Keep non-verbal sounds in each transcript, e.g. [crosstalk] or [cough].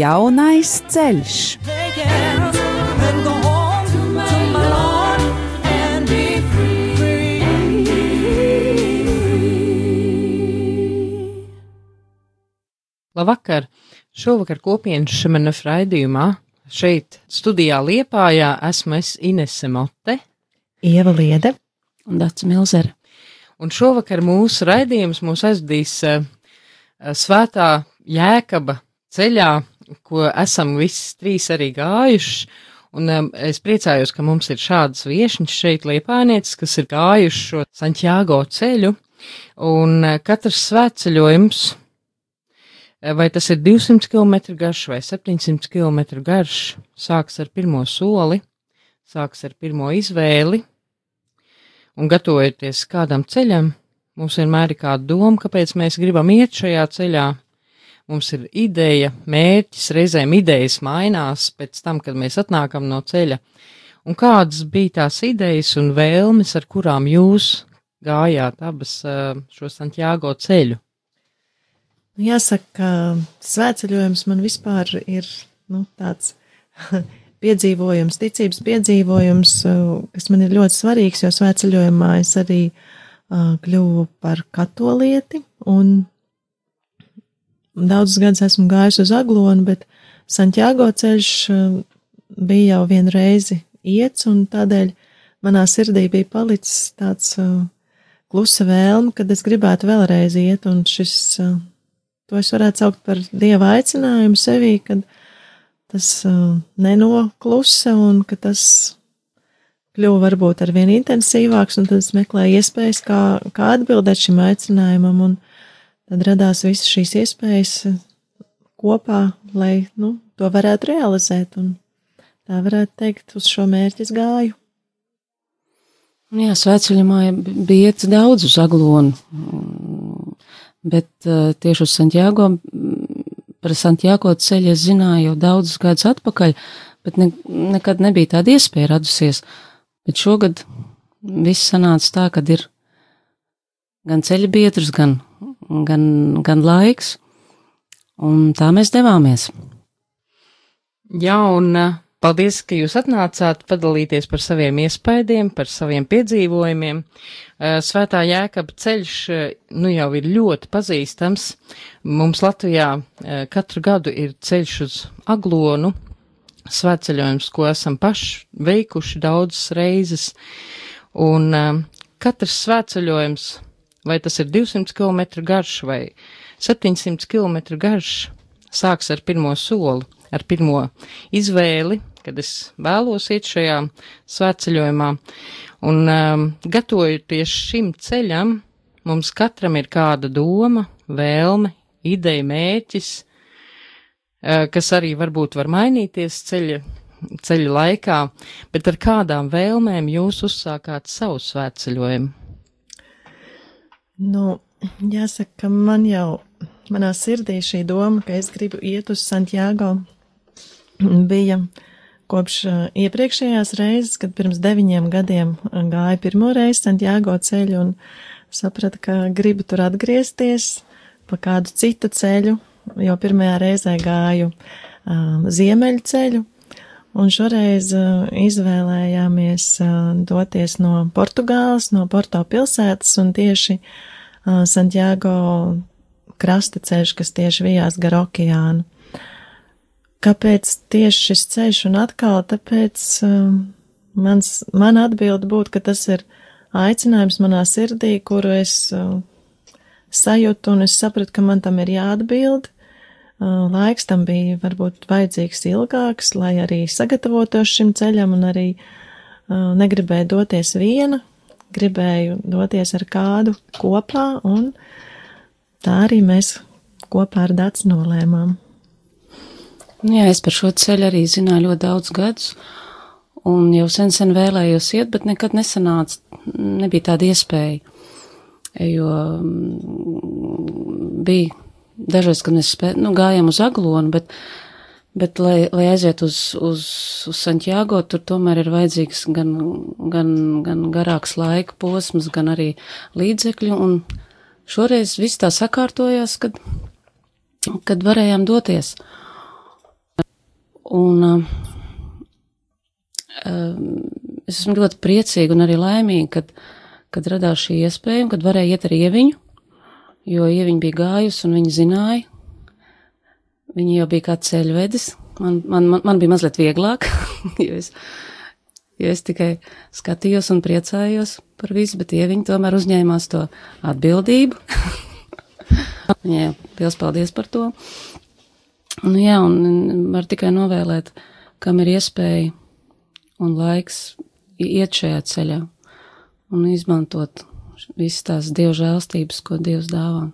Jaunais ceļš. Labvakar! Šovakar kopienas šemenef raidījumā šeit studijā Liepājā esmu es Inese Mote. Ieva Liede un Dats Milzere. Un šovakar mūsu raidījums mūs aizvedīs uh, svētā jēkaba ceļā, ko esam visi trīs arī gājuši. Un um, es priecājos, ka mums ir šādas viešņas šeit liepānieces, kas ir gājuši šo Santiago ceļu. Un uh, katrs svētceļojums, uh, vai tas ir 200 km garš vai 700 km garš, sāks ar pirmo soli, sāks ar pirmo izvēli. Un gatavojoties kādam ceļam, mums vienmēr ir kāda doma, kāpēc mēs gribam iet šajā ceļā Mums ir ideja, mērķis, reizēm idejas mainās pēc tam, kad mēs atnākam no ceļa. Un kādas bija tās idejas un vēlmes, ar kurām jūs gājāt abas šo Santiago ceļu? Jāsaka, ka svētceļojums man vispār ir nu, tāds [laughs] piedzīvojums, ticības piedzīvojums, kas man ir ļoti svarīgs, jo svētceļojumā es arī uh, kļuvu par katolieti un daudzus gadus esmu gājusi uz Aglonu, bet Santiago ceļš eh, bija jau vienu reizi iets, un tādēļ manā sirdī bija palicis tāds uh, klusa vēlme, kad es gribētu vēlreiz iet, un šis, uh, to es varētu saukt par dieva aicinājumu sevī, kad tas nenoklusa un ka tas kļuva varbūt ar vien intensīvāks, un tad es meklēju iespējas, kā, kā atbildēt šim aicinājumam, un tad radās visas šīs iespējas eh, kopā, lai nu, to varētu realizēt. Un tā varētu teikt, uz šo mērķi gāju. Jā, svētceļamā bija iet daudz uz aglonu, bet uh, tieši uz Santiago, par Santiago ceļu es zināju jau daudzus gadus atpakaļ, bet ne, nekad nebija tāda iespēja radusies. Bet šogad viss sanāca tā, ka ir gan ceļa biedrs, gan gan, gan laiks, un tā mēs devāmies. Jā, un paldies, ka jūs atnācāt padalīties par saviem iespaidiem, par saviem piedzīvojumiem. Svētā jēkaba ceļš nu jau ir ļoti pazīstams. Mums Latvijā katru gadu ir ceļš uz aglonu, svētceļojums, ko esam paši veikuši daudzas reizes, un katrs svētceļojums vai tas ir 200 km garš vai 700 km garš, sāks ar pirmo soli, ar pirmo izvēli, kad es vēlos iet šajā svētceļojumā. Un um, gatavojoties šim ceļam, mums katram ir kāda doma, vēlme, ideja, mērķis, uh, kas arī varbūt var mainīties ceļa, ceļa laikā, bet ar kādām vēlmēm jūs uzsākāt savu svētceļojumu? Nu, jāsaka, ka man jau, manā sirdī šī doma, ka es gribu iet uz Santiago, bija kopš uh, iepriekšējās reizes, kad pirms deviņiem gadiem uh, gāju pirmo reizi Santiago ceļu un sapratu, ka gribu tur atgriezties pa kādu citu ceļu, jo pirmajā reizē gāju uh, ziemeļu ceļu, un šoreiz uh, izvēlējāmies uh, doties no Portugāles, no Porto pilsētas un tieši uh, Santiago krasta ceļš, kas tieši vijās gar okeānu. Kāpēc tieši šis ceļš un atkal, tāpēc mans, man atbildi būtu, ka tas ir aicinājums manā sirdī, kuru es sajūtu un es sapratu, ka man tam ir jāatbild. Laiks tam bija varbūt vajadzīgs ilgāks, lai arī sagatavotos šim ceļam un arī negribēju doties viena, gribēju doties ar kādu kopā, un tā arī mēs kopā ar Dācis nolēmām. Nu jā, es par šo ceļu arī zināju ļoti daudz gadus, un jau sen sen vēlējos iet, bet nekad nesanāca, nebija tāda iespēja, jo mm, bija dažreiz, kad mēs spē, nu, gājām uz aglonu, bet, bet lai, lai aiziet uz, uz, uz Santiago, tur tomēr ir vajadzīgs gan, gan, gan garāks laika posms, gan arī līdzekļu, un šoreiz viss tā sakārtojās, kad, kad varējām doties. Un uh, es esmu ļoti priecīga un arī laimīga, kad, kad radās šī iespēja kad varēja iet ar ieviņu, jo ieviņa bija gājusi un viņa zināja. Viņa jau bija kā ceļvedis. Man, man, man, man bija mazliet vieglāk, [laughs] jo es, jo es tikai skatījos un priecājos par visu, bet ieviņa tomēr uzņēmās to atbildību. [laughs] Viņai liels paldies par to. Nu, jā, un var tikai novēlēt, kam ir iespēja un laiks iet šajā ceļā un izmantot visas tās dievu žēlstības, ko Dievs dāvā.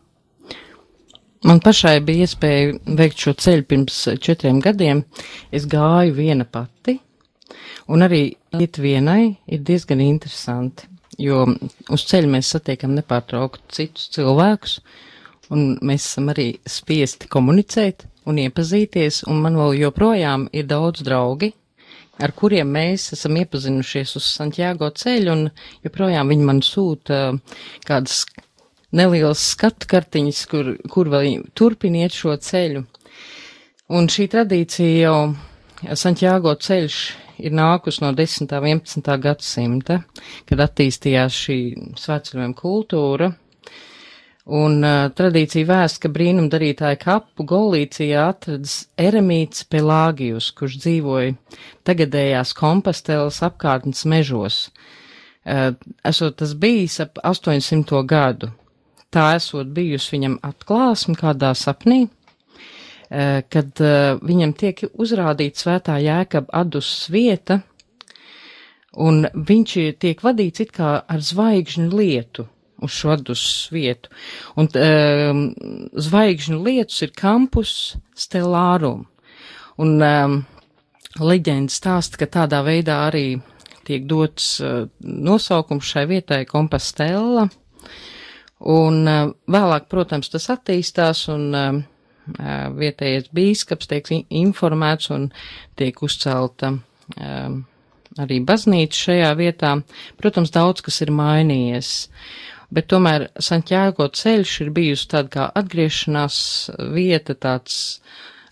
Man pašai bija iespēja veikt šo ceļu pirms četriem gadiem. Es gāju viena pati, un arī iet vienai ir diezgan interesanti, jo uz ceļa mēs satiekam nepārtraukti citus cilvēkus, un mēs esam arī spiesti komunicēt un iepazīties, un man vēl joprojām ir daudz draugi, ar kuriem mēs esam iepazinušies uz Santiago ceļu, un joprojām viņi man sūta kādas nelielas skatu kartiņas, kur, kur vēl turpiniet šo ceļu. Un šī tradīcija jau Santiago ceļš ir nākus no 10. un 11. gadsimta, kad attīstījās šī svētceļojuma kultūra Un uh, tradīcija vēst, ka brīnumdarītāja kapu Golīcijā atradas eremīts Pelāgijus, kurš dzīvoja tagadējās kompostelas apkārtnes mežos. Uh, esot tas bijis ap 800. gadu. Tā esot bijusi viņam atklāsme kādā sapnī, uh, kad uh, viņam tiek uzrādīta svētā jēkab adus vieta, un viņš tiek vadīts it kā ar zvaigžņu lietu uz šo atdus vietu. Un um, zvaigžņu lietus ir kampus stelārum. Un um, leģenda stāsta, ka tādā veidā arī tiek dots uh, nosaukums šai vietai kompastella. Un uh, vēlāk, protams, tas attīstās un uh, vietējais bīskaps tiek informēts un tiek uzcelta um, arī baznīca šajā vietā. Protams, daudz kas ir mainījies. Bet tomēr Santiago ceļš ir bijusi tāda kā atgriešanās vieta, tāds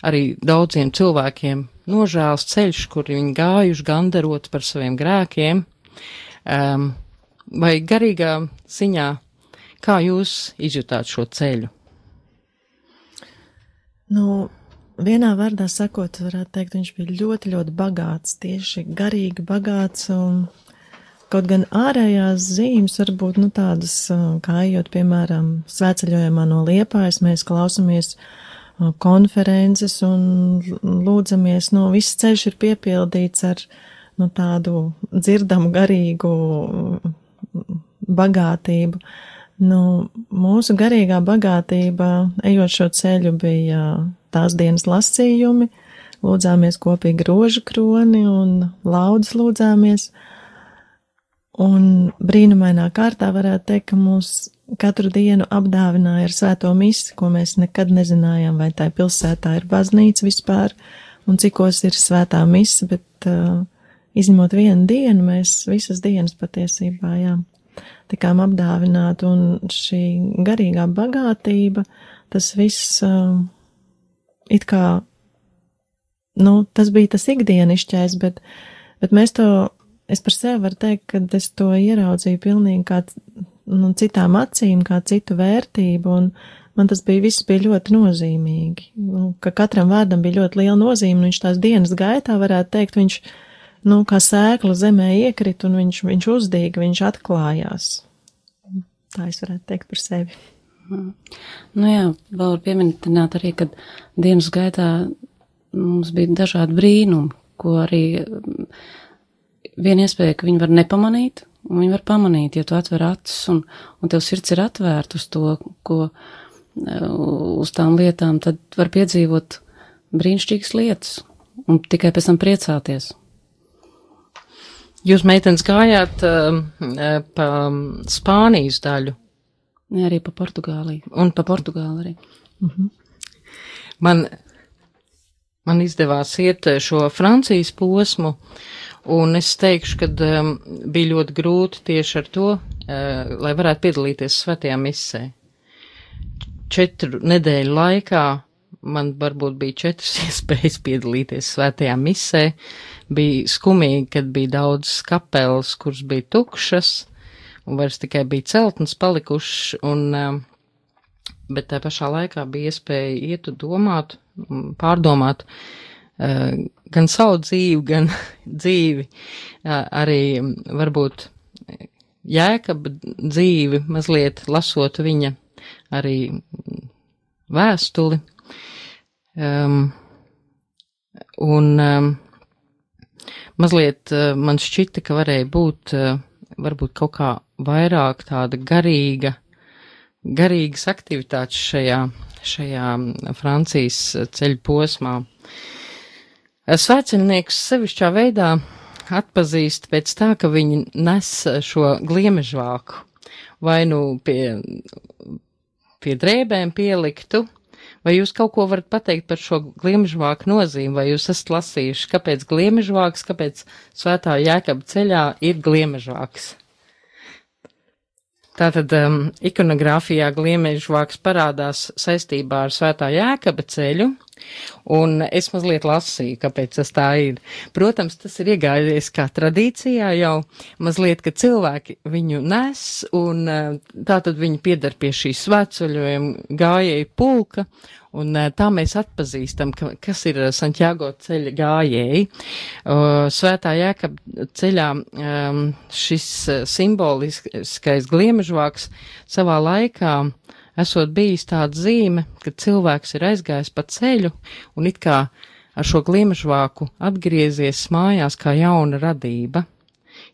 arī daudziem cilvēkiem nožēls ceļš, kur viņi gājuši gandarot par saviem grēkiem, um, vai garīgā ziņā, kā jūs izjutāt šo ceļu? Nu, vienā vārdā sakot, varētu teikt, viņš bija ļoti, ļoti bagāts, tieši garīgi bagāts un Kaut gan ārējās zīmes varbūt nu, tādas, kā ejot, piemēram, svētceļojumā no Liepājas, mēs klausamies konferences un lūdzamies, nu, viss ceļš ir piepildīts ar, nu, tādu dzirdamu garīgu bagātību. Nu, mūsu garīgā bagātība, ejot šo ceļu, bija tās dienas lasījumi, lūdzāmies kopīgi rožu kroni un laudas lūdzāmies. Uh, Un brīnumainā kārtā varētu teikt, ka mūs katru dienu apdāvināja ar svēto misi, ko mēs nekad nezinājām, vai tā pilsētā ir baznīca vispār, un cikos ir svētā misa, bet uh, izņemot vienu dienu, mēs visas dienas patiesībā, jā, tikām apdāvināti, un šī garīgā bagātība, tas viss uh, it kā, nu, tas bija tas ikdienišķais, bet, bet mēs to es par sevi varu teikt, ka es to ieraudzīju pilnīgi kā nu, citām acīm, kā citu vērtību, un man tas bija viss bija ļoti nozīmīgi. Nu, ka katram vārdam bija ļoti liela nozīme, un viņš tās dienas gaitā varētu teikt, viņš, nu, kā sēkla zemē iekrit, un viņš, viņš uzdīga, viņš atklājās. Tā es varētu teikt par sevi. Mm. Nu jā, vēl var pieminēt arī, ka dienas gaitā mums bija dažādi brīnumi, ko arī viena iespēja, ka viņi var nepamanīt, un viņi var pamanīt, ja tu atver acis un, un tev sirds ir atvērta uz to, ko, uz tām lietām, tad var piedzīvot brīnišķīgas lietas, un tikai pēc tam priecāties. Jūs, meitenes, gājāt uh, pa Spānijas daļu. Ne arī pa Portugāliju. Un pa Portugāli arī. Mm -hmm. Man, man izdevās iet šo Francijas posmu, un es teikšu, ka um, bija ļoti grūti tieši ar to, uh, lai varētu piedalīties svētajā misē. Četru nedēļu laikā man varbūt bija četras [laughs] iespējas piedalīties svētajā misē. Bija skumīgi, kad bija daudz kapelas, kuras bija tukšas, un vairs tikai bija celtnes palikušas, un, um, bet tā pašā laikā bija iespēja iet un domāt, pārdomāt uh, gan savu dzīvi, gan [laughs] dzīvi, uh, arī varbūt jēkaba dzīvi, mazliet lasot viņa arī vēstuli Um, un um, mazliet uh, man šķita, ka varēja būt uh, varbūt kaut kā vairāk tāda garīga, garīgas aktivitātes šajā, šajā Francijas ceļu posmā. Svētceļnieks sevišķā veidā atpazīst pēc tā, ka viņi nes šo gliemežvāku. Vai nu pie, pie drēbēm pieliktu, Vai jūs kaut ko varat pateikt par šo gliemežvāku nozīmi, vai jūs esat lasījuši, kāpēc gliemežvāks, kāpēc svētā jēkaba ceļā ir gliemežvāks? Tātad um, ikonogrāfijā gliemežvāks parādās saistībā ar svētā jēkaba ceļu, Un es mazliet lasīju, kāpēc tas tā ir. Protams, tas ir iegājies kā tradīcijā jau mazliet, ka cilvēki viņu nes, un eh, tā tad viņi piedar pie šīs svētceļojuma gājēju pulka, un eh, tā mēs atpazīstam, ka, kas ir Santiago ceļa gājēji. Svētā jēkab ceļā šis eh, simboliskais gliemežvāks savā laikā esot bijis tāda zīme, ka cilvēks ir aizgājis pa ceļu un it kā ar šo gliemežvāku atgriezies mājās kā jauna radība,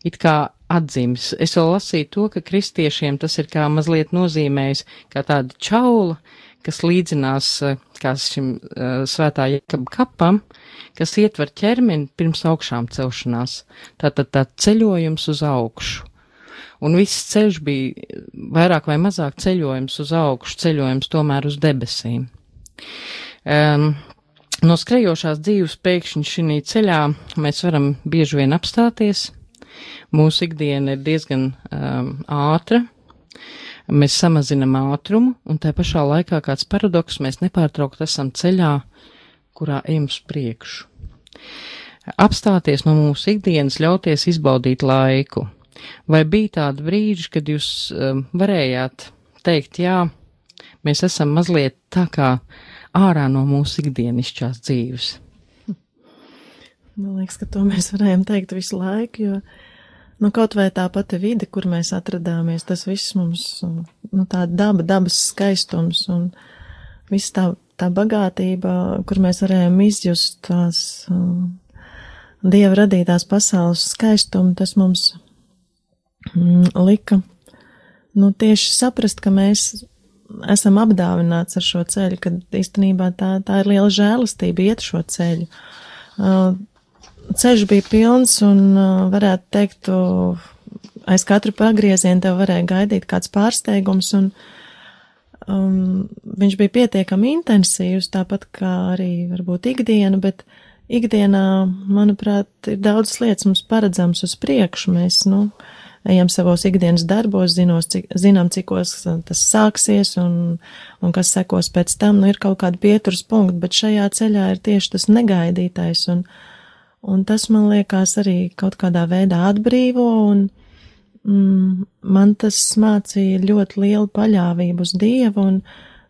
it kā atdzimis. Es vēl lasīju to, ka kristiešiem tas ir kā mazliet nozīmējis kā tāda čaula, kas līdzinās kā šim uh, svētā jēkab kapam, kas ietver ķermeni pirms augšām celšanās. Tātad tā ceļojums uz augšu un viss ceļš bija vairāk vai mazāk ceļojums uz augšu, ceļojums tomēr uz debesīm. Um, no skrejošās dzīves pēkšņi šī ceļā mēs varam bieži vien apstāties. Mūsu ikdiena ir diezgan um, ātra, mēs samazinam ātrumu, un tā pašā laikā kāds paradoks mēs nepārtraukt esam ceļā, kurā ejam uz priekšu. Apstāties no mūsu ikdienas, ļauties izbaudīt laiku, Vai bija tādi brīži, kad jūs um, varējāt teikt, jā, mēs esam mazliet tā kā ārā no mūsu ikdienišķās dzīves? Man liekas, ka to mēs varējām teikt visu laiku, jo nu, kaut vai tā pati vide, kur mēs atradāmies, tas viss mums, nu, tā daba, dabas skaistums un viss tā, tā bagātība, kur mēs varējām izjust tās um, dieva radītās pasaules skaistumu, tas mums lika nu, tieši saprast, ka mēs esam apdāvināts ar šo ceļu, kad īstenībā tā, tā ir liela žēlastība iet šo ceļu. Uh, ceļš bija pilns un uh, varētu teikt, aiz katru pagriezienu tev varēja gaidīt kāds pārsteigums un um, viņš bija pietiekami intensīvs, tāpat kā arī varbūt ikdiena, bet ikdienā, manuprāt, ir daudz lietas mums paredzams uz priekšu. Mēs, nu, uh, ejam savos ikdienas darbos, zinos, cik, zinām, cikos tas sāksies un, un kas sekos pēc tam, nu ir kaut kāda pieturas punkta, bet šajā ceļā ir tieši tas negaidītais un, un tas man liekas arī kaut kādā veidā atbrīvo un mm, man tas mācīja ļoti lielu paļāvību uz Dievu un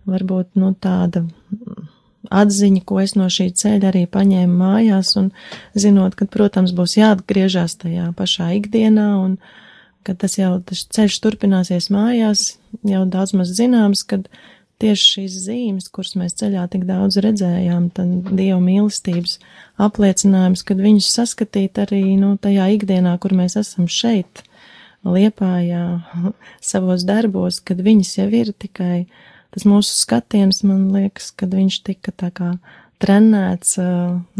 varbūt, nu, tāda atziņa, ko es no šī ceļa arī paņēmu mājās, un zinot, ka, protams, būs jāatgriežas tajā pašā ikdienā, un, kad tas jau tas ceļš turpināsies mājās, jau daudz maz zināms, kad tieši šīs zīmes, kuras mēs ceļā tik daudz redzējām, tad Dieva mīlestības apliecinājums, kad viņus saskatīt arī, nu, tajā ikdienā, kur mēs esam šeit, liepājā, [laughs] savos darbos, kad viņas jau ir tikai tas mūsu skatiens, man liekas, kad viņš tika tā kā trenēts,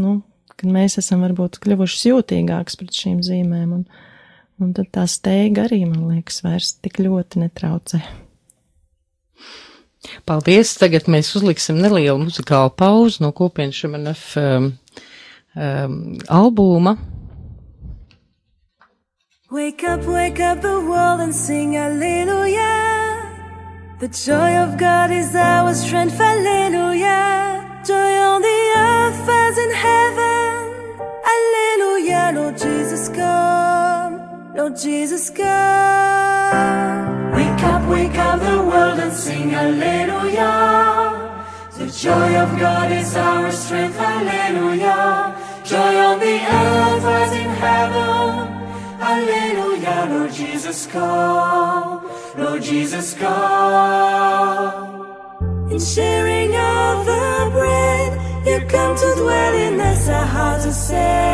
nu, kad mēs esam varbūt kļuvuši jūtīgāks pret šīm zīmēm, un, un tad tā steiga arī, man liekas, vairs tik ļoti netraucē. Paldies! Tagad mēs uzliksim nelielu muzikālu pauzi no kopienas šemanef um, um, albuma. Wake up, wake up the world and sing hallelujah. The joy of God is our strength, hallelujah. Joy on the earth as in heaven, hallelujah. Lord Jesus, come, Lord Jesus, come. Wake up, wake up the world and sing hallelujah. The joy of God is our strength, hallelujah. Joy on the earth as in heaven. Hallelujah, Lord Jesus, come. Lord Jesus, come. In sharing of the bread, you come to dwell in us, a heart to set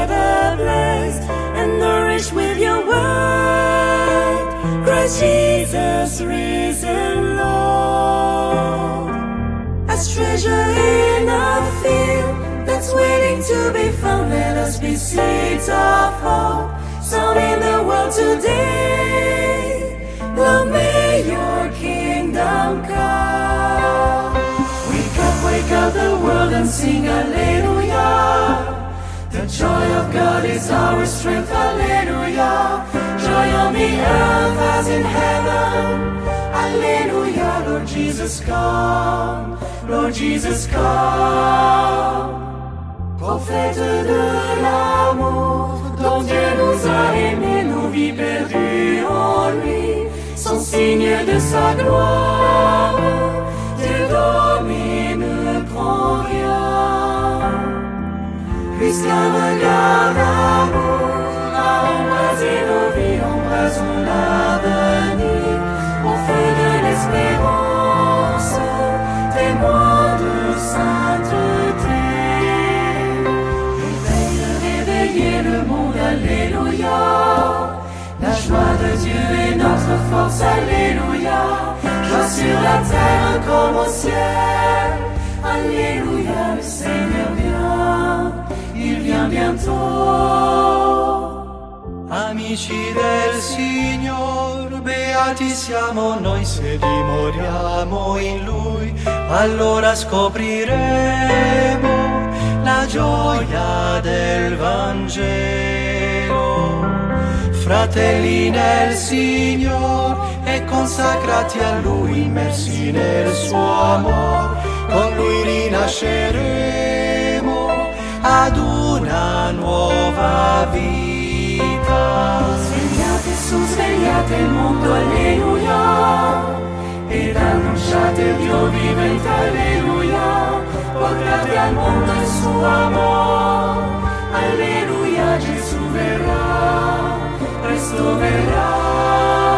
treasure in a field that's waiting to be found, let us be seeds of hope sown in the world today. Lord, may your kingdom come. Wake up, wake up the world and sing hallelujah. The joy of God is our strength, hallelujah. Joy on the earth as in heaven, hallelujah. Lord Jesus, come, Lord Jesus, come. Prophète de l'amour, dont Dieu nous a aimés, nos vies perdues en lui, sont signes de sa gloire. Dieu domine, ne prend rien. Puisqu'un regard d'amour a embrasé nos vies, embrasons l'avenir, au feu de l'espérance, Alléluia. La joie de Dieu est notre force, Alléluia. Joie sur la terre comme au ciel, Alléluia. Le Seigneur vient, il vient bientôt. Amici del Signor, beati siamo noi se dimoriamo in Lui, allora scopriremo la gioia del Vangelo. Fratelli nel Signor e consacrati a Lui, immersi nel suo amor, con Lui rinasceremo ad una nuova vita. Svegliate il mondo, alleluia. Ed annunciate Dio vivente, alleluia. Portate al mondo il suo amor, alleluia. Gesù verrà, presto verrà.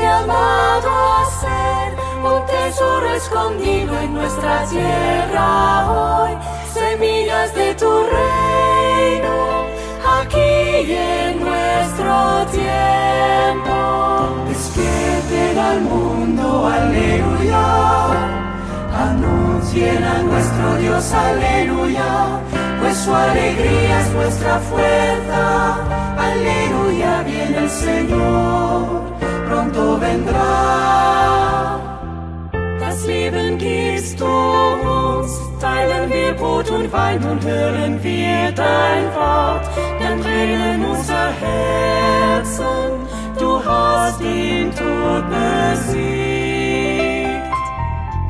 Has llamado a ser un tesoro escondido en nuestra tierra hoy, semillas de tu reino, aquí en nuestro tiempo. Despierten al mundo, aleluya. Anuncien a nuestro Dios, aleluya, pues su alegría es nuestra fuerza, aleluya, viene el Señor, pronto vendrá. Das Leben gibst du uns, teilen wir Brot und Wein und hören wir dein Wort, dann brennen unser Herzen, du hast den Tod besiegt.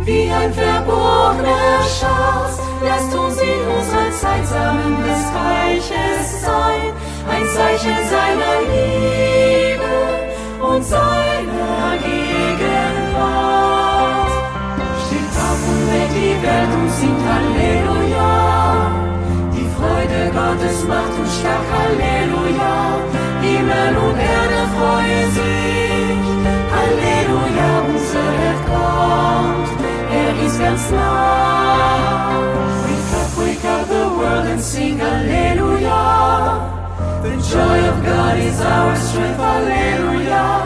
Wie ein verborgener Schatz, lasst uns in unserer Zeit Samen des Reiches sein, ein Zeichen seiner Liebe und seiner Gegenwart. Steht auf und weckt die Welt und singt Halleluja. Die Freude Gottes macht uns stark, Halleluja. Himmel und Erde freuen sich, Halleluja, unser Herr kommt, er ist ganz nah. and sing Alleluia. The joy of God is our strength, Alleluia.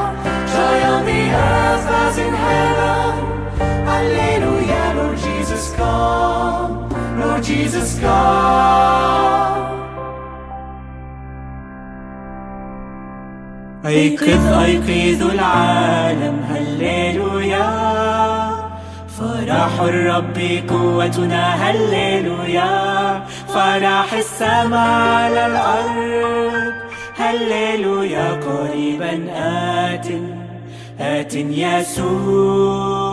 As in heaven, Alleluia. Lord Jesus, come, Lord Jesus, come. أيقظ أيقظ العالم. هللويا. فرح الرب قوتنا. هللويا. فرح السماء على الأرض. هللويا. قريبا آت. آت يسوع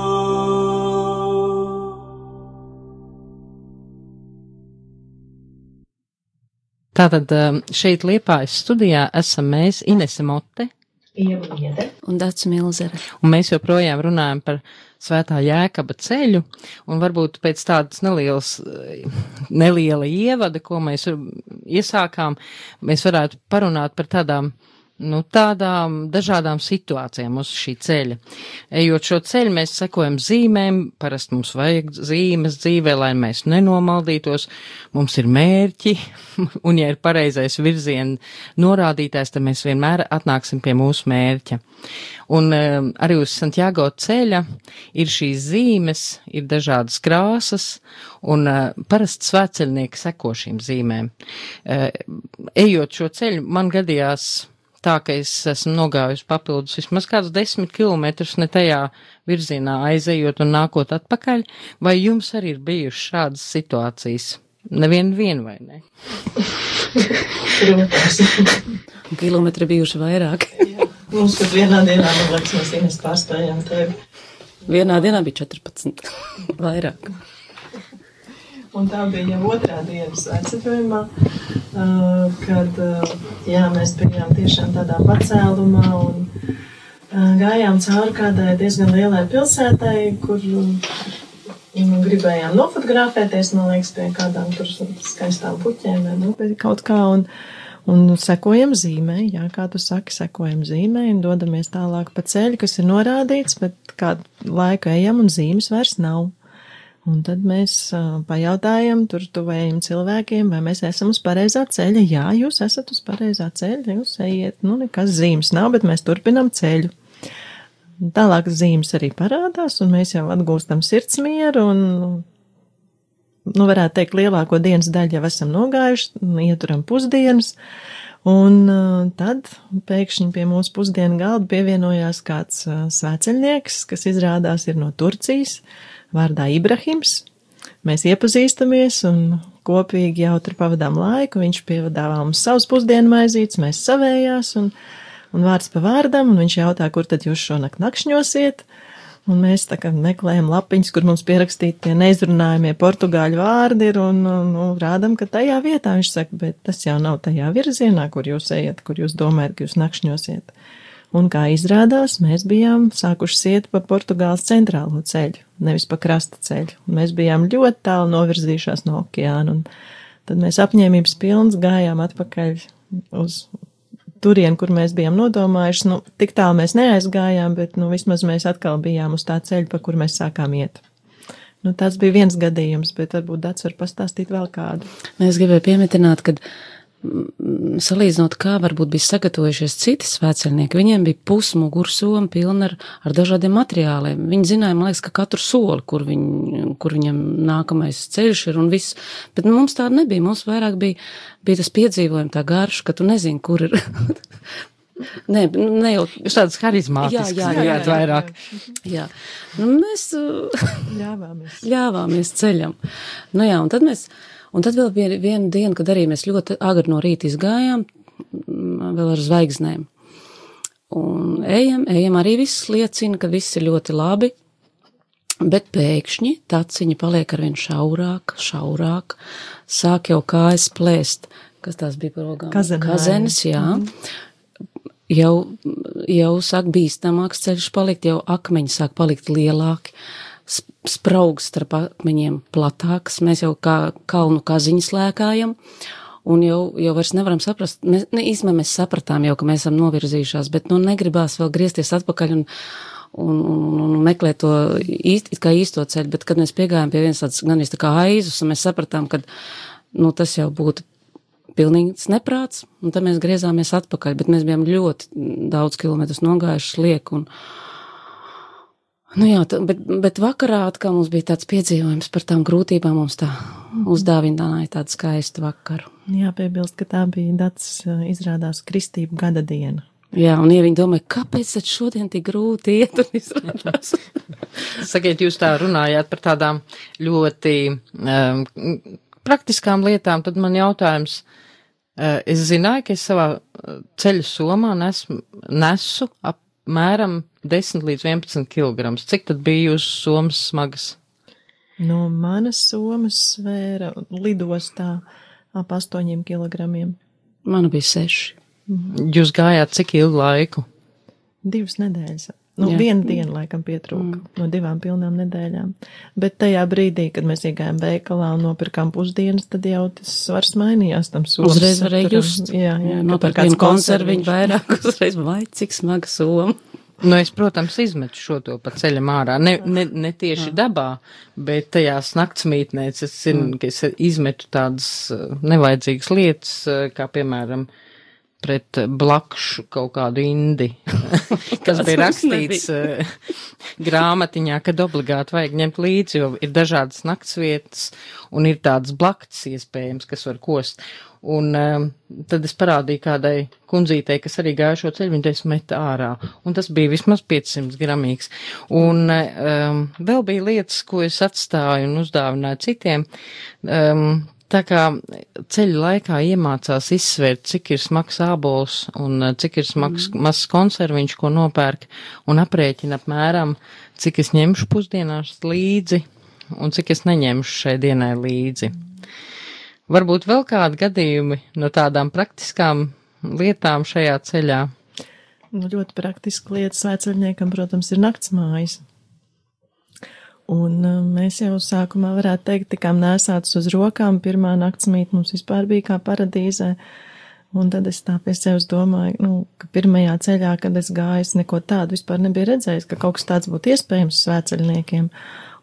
Tātad um, šeit Liepājas studijā esam mēs, Inese Mote, Un Dats Milzere. un mēs joprojām runājam par svētā jēkaba ceļu, un varbūt pēc tādas nelielas, eh, neliela ievada, ko mēs um, iesākām, mēs varētu parunāt par tādām, nu, tādām dažādām situācijām uz šī ceļa. Ejot šo ceļu, mēs sekojam zīmēm, parasti mums vajag zīmes dzīvē, lai mēs nenomaldītos, mums ir mērķi, [laughs] un ja ir pareizais virziena norādītājs, tad mēs vienmēr atnāksim pie mūsu mērķa. Un um, arī uz Santiago ceļa ir šīs zīmes, ir dažādas krāsas, un uh, parasti svētceļnieki seko šīm zīmēm. Uh, ejot šo ceļu, man gadījās tā, ka es esmu nogājusi papildus vismaz kādus desmit kilometrus ne tajā virzienā aizejot un nākot atpakaļ, vai jums arī ir bijušas šādas situācijas? Nevienu vienu vai ne? [laughs] Kilometri bijuši vairāk. [laughs] Mums, kad vienā dienā, man liekas, mēs pārspējām tevi. Vienā dienā bija 14. [laughs] vairāk. Un tā bija jau otrā dienas aizceļojumā, uh, kad uh, jā, mēs bijām tiešām tādā pacēlumā un uh, gājām cauri kādai diezgan lielai pilsētai, kur um, gribējām nofotografēties, man liekas, pie kādām tur skaistām puķēm vai nu, kaut kā. Un, Un sekojam zīmē, jā, kā tu saki, sekojam zīmē un dodamies tālāk pa ceļu, kas ir norādīts, bet kādu laiku ejam un zīmes vairs nav. Un tad mēs uh, pajautājam tur tuvējiem cilvēkiem, vai mēs esam uz pareizā ceļa. Jā, jūs esat uz pareizā ceļa, jūs ejiet, nu nekas zīmes nav, bet mēs turpinam ceļu. Tālāk zīmes arī parādās, un mēs jau atgūstam sirdsmieru, un, nu, varētu teikt, lielāko dienas daļu jau esam nogājuši, ieturam pusdienas, un uh, tad pēkšņi pie mūsu pusdienu galda pievienojās kāds uh, svēceļnieks, kas izrādās ir no Turcijas, vārdā Ibrahims. Mēs iepazīstamies un kopīgi jau tur pavadām laiku. Viņš pievadāvā mums savus pusdienu maizītes, mēs savējās un, un vārds pa vārdam, un viņš jautā, kur tad jūs šonakt nakšņosiet. Un mēs tā kā meklējam lapiņas, kur mums pierakstīti tie neizrunājumie portugāļu vārdi ir, un, un rādam, ka tajā vietā viņš saka, bet tas jau nav tajā virzienā, kur jūs ejat, kur jūs domājat, ka jūs nakšņosiet. Un kā izrādās, mēs bijām sākuši iet pa Portugāles centrālo ceļu, nevis pa krasta ceļu. Mēs bijām ļoti tālu novirzījušās no okeāna, un tad mēs apņēmības pilns gājām atpakaļ uz turien, kur mēs bijām nodomājuši. Nu, tik tālu mēs neaizgājām, bet, nu, vismaz mēs atkal bijām uz tā ceļa, pa kur mēs sākām iet. Nu, tas bija viens gadījums, bet varbūt Dats var pastāstīt vēl kādu. Es gribēju piemetināt, ka salīdzinot, kā varbūt bija sagatavojušies citi svētceļnieki, viņiem bija pusmuguru soma pilna ar, ar dažādiem materiāliem. Viņi zināja, man liekas, ka katru soli, kur, viņ, kur viņam nākamais ceļš ir un viss, bet mums tāda nebija. Mums vairāk bija, bija tas piedzīvojumi, tā garša, ka tu nezini, kur ir. [laughs] Nē, ne jau tādas harizmātiskas Jā, jā, jā, jā. vairāk. Jā, nu, mēs uh, Ļāvāmies. [laughs] ļāvāmies ceļam. Nu jā, un tad mēs, un tad vēl bija viena diena, kad arī mēs ļoti agri no rīta izgājām, mm, vēl ar zvaigznēm. Un ejam, ejam, arī viss liecina, ka viss ir ļoti labi, bet pēkšņi taciņa paliek arvien šaurāk, šaurāk, sāk jau kājas plēst. Kas tās bija par rogām? Kazenāji. Kazenes, jā. Jau, jau sāk bīstamāks ceļš palikt, jau akmeņi sāk palikt lielāki, sp- spraugs starp akmeņiem platāks, mēs jau kā kalnu kaziņas lēkājam, un jau, jau vairs nevaram saprast, mēs, ne, īstenībā mēs sapratām jau, ka mēs esam novirzījušās, bet nu negribās vēl griezties atpakaļ un, un, un, un meklēt to īsti, it kā īsto ceļu, bet kad mēs piegājām pie vienas tādas gan tā kā aizus, un mēs sapratām, ka nu, tas jau būtu pilnīgs neprāts, un tad mēs griezāmies atpakaļ, bet mēs bijām ļoti daudz kilometrus nogājuši liek, un, nu jā, bet, bet vakarā atkal mums bija tāds piedzīvojums par tām grūtībām, mums tā uzdāvināja tādu skaistu vakaru. Jāpiebilst, ka tā bija dats izrādās kristību gada diena. Jā, un ja viņi domāja, kāpēc tad šodien tik grūti iet un izrādās? [laughs] Sakiet, jūs tā runājāt par tādām ļoti um, praktiskām lietām, tad man jautājums, uh, es zināju, ka es savā ceļu somā nesmu, nesu apmēram 10 līdz 11 kg. Cik tad bija jūsu somas smagas? No manas somas svēra lidostā ap 8 kg. Mana bija 6. Jūs gājāt cik ilgu laiku? Divas nedēļas. Nu, Jā. viena diena laikam pietrūka mm. no divām pilnām nedēļām. Bet tajā brīdī, kad mēs iegājām veikalā un nopirkām pusdienas, tad jau tas svars mainījās tam somas. Uzreiz varēja just. Jā, jā, tur kāds vienu konserviņu vairāk, [laughs] uzreiz, vai cik smaga soma. Nu, es, protams, izmetu šo to pa ceļam ārā. Ne, ne, ne tieši dabā, bet tajās naktsmītnēs es zinu, ka es izmetu tādas uh, nevajadzīgas lietas, uh, kā piemēram pret blakšu kaut kādu indi, [laughs] kas bija rakstīts uh, grāmatiņā, kad obligāti vajag ņemt līdzi, jo ir dažādas naktsvietas un ir tādas blakts iespējams, kas var kost. Un um, tad es parādīju kādai kundzītei, kas arī gāja šo ceļu, viņa teica, met ārā. Un tas bija vismaz 500 gramīgs. Un um, vēl bija lietas, ko es atstāju un uzdāvināju citiem. Um, Tā kā ceļa laikā iemācās izsvērt, cik ir smags ābols un uh, cik ir smags mm. mazs konserviņš, ko nopērk, un aprēķina apmēram, cik es ņemšu pusdienās līdzi un cik es neņemšu šai dienai līdzi. Varbūt vēl kādi gadījumi no tādām praktiskām lietām šajā ceļā. Nu, ļoti praktiski lietas svētceļniekam, protams, ir naktsmājas. Un uh, mēs jau sākumā varētu teikt, tikām nēsātas uz rokām. Pirmā naktsmīt mums vispār bija kā paradīzē. Un tad es tā pie sevis domāju, nu, ka pirmajā ceļā, kad es gāju, es neko tādu vispār nebiju redzējis, ka kaut kas tāds būtu iespējams svētceļniekiem.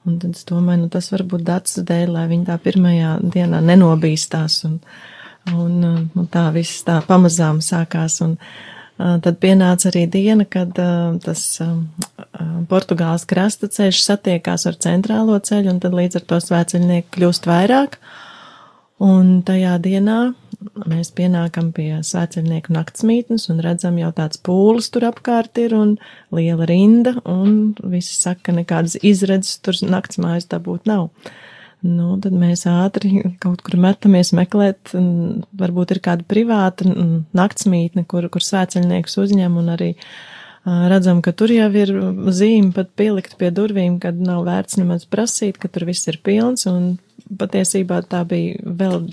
Un tad es domāju, nu, tas varbūt dats dēļ, lai viņi tā pirmajā dienā nenobīstās. Un, un uh, nu, tā viss tā pamazām sākās. Un, Tad pienāca arī diena, kad uh, tas uh, Portugāles krasta ceļš satiekās ar centrālo ceļu, un tad līdz ar to svētceļnieku kļūst vairāk. Un tajā dienā mēs pienākam pie svētceļnieku naktsmītnes un redzam jau tāds pūlis tur apkārt ir un liela rinda, un visi saka, ka nekādas izredzes tur naktsmājas dabūt nav. Nu, tad mēs ātri kaut kur metamies meklēt, un varbūt ir kāda privāta naktsmītne, kur, kur svētceļnieks uzņem un arī redzam, ka tur jau ir zīme pat pielikt pie durvīm, kad nav vērts nemaz prasīt, ka tur viss ir pilns, un patiesībā tā bija vēl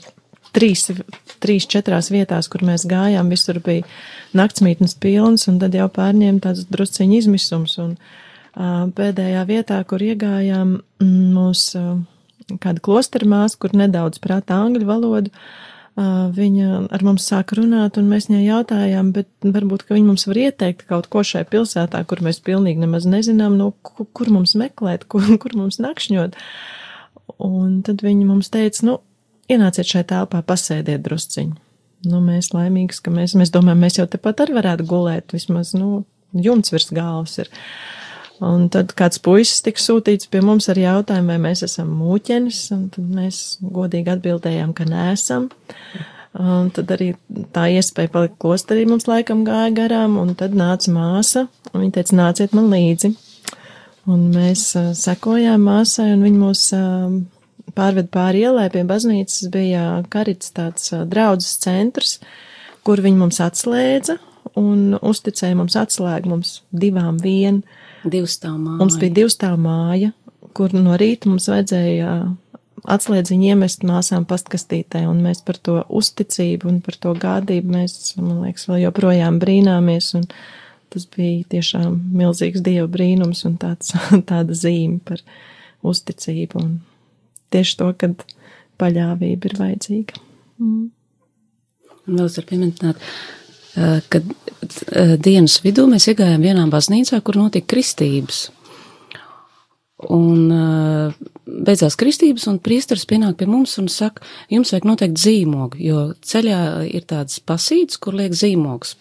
trīs, trīs, četrās vietās, kur mēs gājām, visur bija naktsmītnes pilns, un tad jau pārņēma tāds drusciņi izmisums, un pēdējā vietā, kur iegājām, mūs ā, kāda klostermās, kur nedaudz prātā angļu valodu, viņa ar mums sāka runāt, un mēs viņai jautājām, bet varbūt, ka viņa mums var ieteikt kaut ko šai pilsētā, kur mēs pilnīgi nemaz nezinām, nu, kur, mums meklēt, kur, [laughs] kur mums nakšņot. Un tad viņi mums teica, nu, ienāciet šai telpā, pasēdiet drusciņu. Nu, mēs laimīgs, ka mēs, mēs domājam, mēs jau tepat arī varētu gulēt, vismaz, nu, jumts virs galvas ir. Un tad kāds puisis tika sūtīts pie mums ar jautājumu, vai mēs esam mūķenis, un tad mēs godīgi atbildējām, ka neesam. Un tad arī tā iespēja palikt klosterī mums laikam gāja garām, un tad nāca māsa, un viņa teica, nāciet man līdzi. Un mēs uh, sekojām māsai, un viņa mūs uh, pārved pāri ielai pie baznīcas, bija karits tāds uh, draudzes centrs, kur viņi mums atslēdza un uzticēja mums atslēgu mums divām vien. Divstāv māja. Mums bija divstāv māja, kur no rīta mums vajadzēja atslēdziņu iemest māsām pastkastītē, un mēs par to uzticību un par to gādību mēs, man liekas, vēl joprojām brīnāmies, un tas bija tiešām milzīgs Dieva brīnums un tāds, [laughs] tāda zīme par uzticību, un tieši to, kad paļāvība ir vajadzīga. Mm. Un vēl es varu pieminēt, kad eh, dienas vidū mēs iegājām vienā baznīcā, kur notika kristības. Un uh, beidzās kristības, un priesteris pienāk pie mums un saka, jums vajag noteikti zīmogu, jo ceļā ir tāds pasīts, kur liek zīmogs.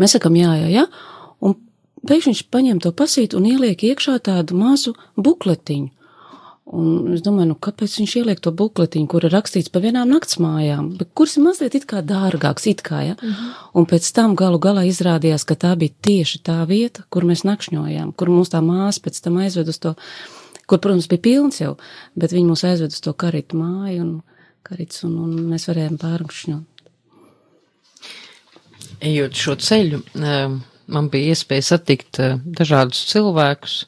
Mēs sakam, jā, jā, jā, un pēkšņi viņš paņem to pasīt un ieliek iekšā tādu mazu bukletiņu. Un es domāju, nu, kāpēc viņš ieliek to bukletiņu, kur ir rakstīts par vienām naktsmājām, bet kurs ir mazliet it kā dārgāks, it kā, ja? Mm -hmm. Un pēc tam galu galā izrādījās, ka tā bija tieši tā vieta, kur mēs nakšņojām, kur mums tā māsa pēc tam aizved uz to, kur, protams, bija pilns jau, bet viņi mūs aizved uz to karitu māju un karits, un, un mēs varējām pārnakšņot. Ejot šo ceļu, um, man bija iespēja satikt uh, dažādus cilvēkus,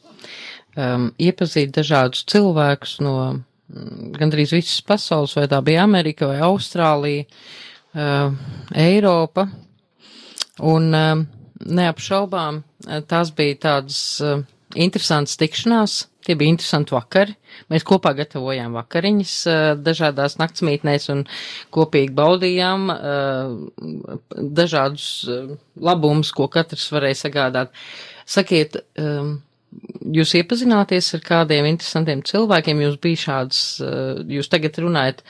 um, iepazīt dažādus cilvēkus no mm, gandrīz visas pasaules, vai tā bija Amerika vai Austrālija, uh, Eiropa. Un um, neapšaubām uh, tās bija tādas uh, interesantas tikšanās, tie bija interesanti vakari. Mēs kopā gatavojām vakariņas uh, dažādās naktsmītnēs un kopīgi baudījām uh, dažādus uh, labumus, ko katrs varēja sagādāt. Sakiet, um, jūs iepazināties ar kādiem interesantiem cilvēkiem, jūs bija šāds, eh, jūs tagad runājat,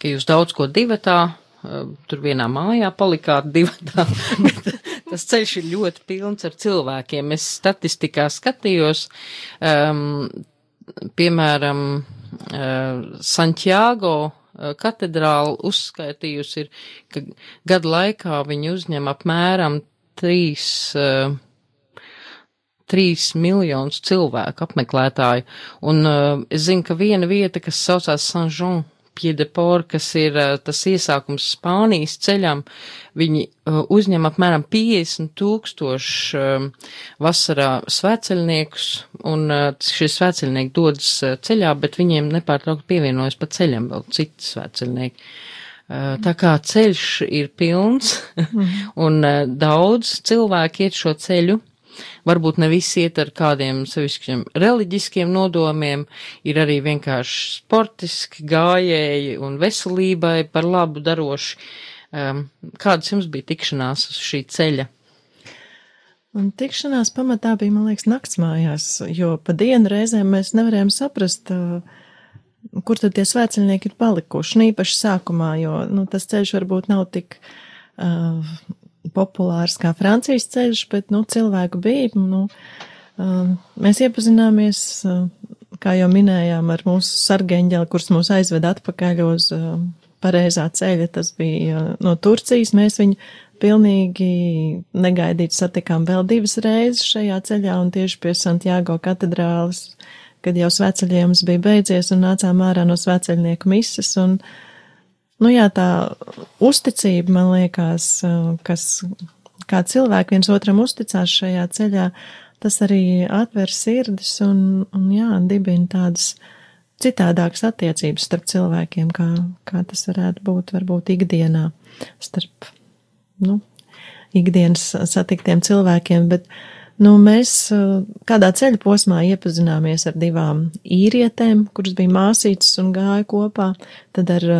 ka jūs daudz ko divatā, eh, tur vienā mājā palikāt divatā, [laughs] bet tas ceļš ir ļoti pilns ar cilvēkiem. Es statistikā skatījos, um, piemēram, uh, Santiago katedrāla uzskaitījusi ir, ka gadu laikā viņi uzņem apmēram trīs uh, trīs miljonus cilvēku apmeklētāju. Un uh, es zinu, ka viena vieta, kas saucās Saint-Jean Piedeport, kas ir uh, tas iesākums Spānijas ceļam, viņi uh, uzņem apmēram 50 tūkstoši uh, vasarā svēceļniekus, un uh, šie svēceļnieki dodas uh, ceļā, bet viņiem nepārtraukt pievienojas pa ceļam vēl citi svēceļnieki. Uh, tā kā ceļš ir pilns [laughs] un uh, daudz cilvēku iet šo ceļu, Varbūt ne visi iet ar kādiem sevišķiem reliģiskiem nodomiem, ir arī vienkārši sportiski gājēji un veselībai par labu daroši. Um, kādas jums bija tikšanās uz šī ceļa? Un tikšanās pamatā bija, man liekas, naktsmājās, jo pa dienu reizēm mēs nevarējām saprast, kur tad tie svēceļnieki ir palikuši, īpaši sākumā, jo, nu, tas ceļš varbūt nav tik uh, populārs kā Francijas ceļš, bet, nu, cilvēku bija, nu, um, mēs iepazināmies, uh, kā jau minējām, ar mūsu sargeņģeli, kurš mūs aizved atpakaļ uz um, pareizā ceļa, tas bija uh, no Turcijas, mēs viņu pilnīgi negaidīt satikām vēl divas reizes šajā ceļā un tieši pie Santiago katedrāles, kad jau sveceļojums bija beidzies un nācām ārā no sveceļnieku mises un uh, Nu jā, tā uzticība, man liekas, kas, kā cilvēki viens otram uzticās šajā ceļā, tas arī atver sirdis un, un jā, dibina tādas citādākas attiecības starp cilvēkiem, kā, kā tas varētu būt varbūt ikdienā starp, nu, ikdienas satiktiem cilvēkiem, bet, nu, mēs kādā ceļa posmā iepazināmies ar divām īrietēm, kuras bija māsītas un gāja kopā, tad ar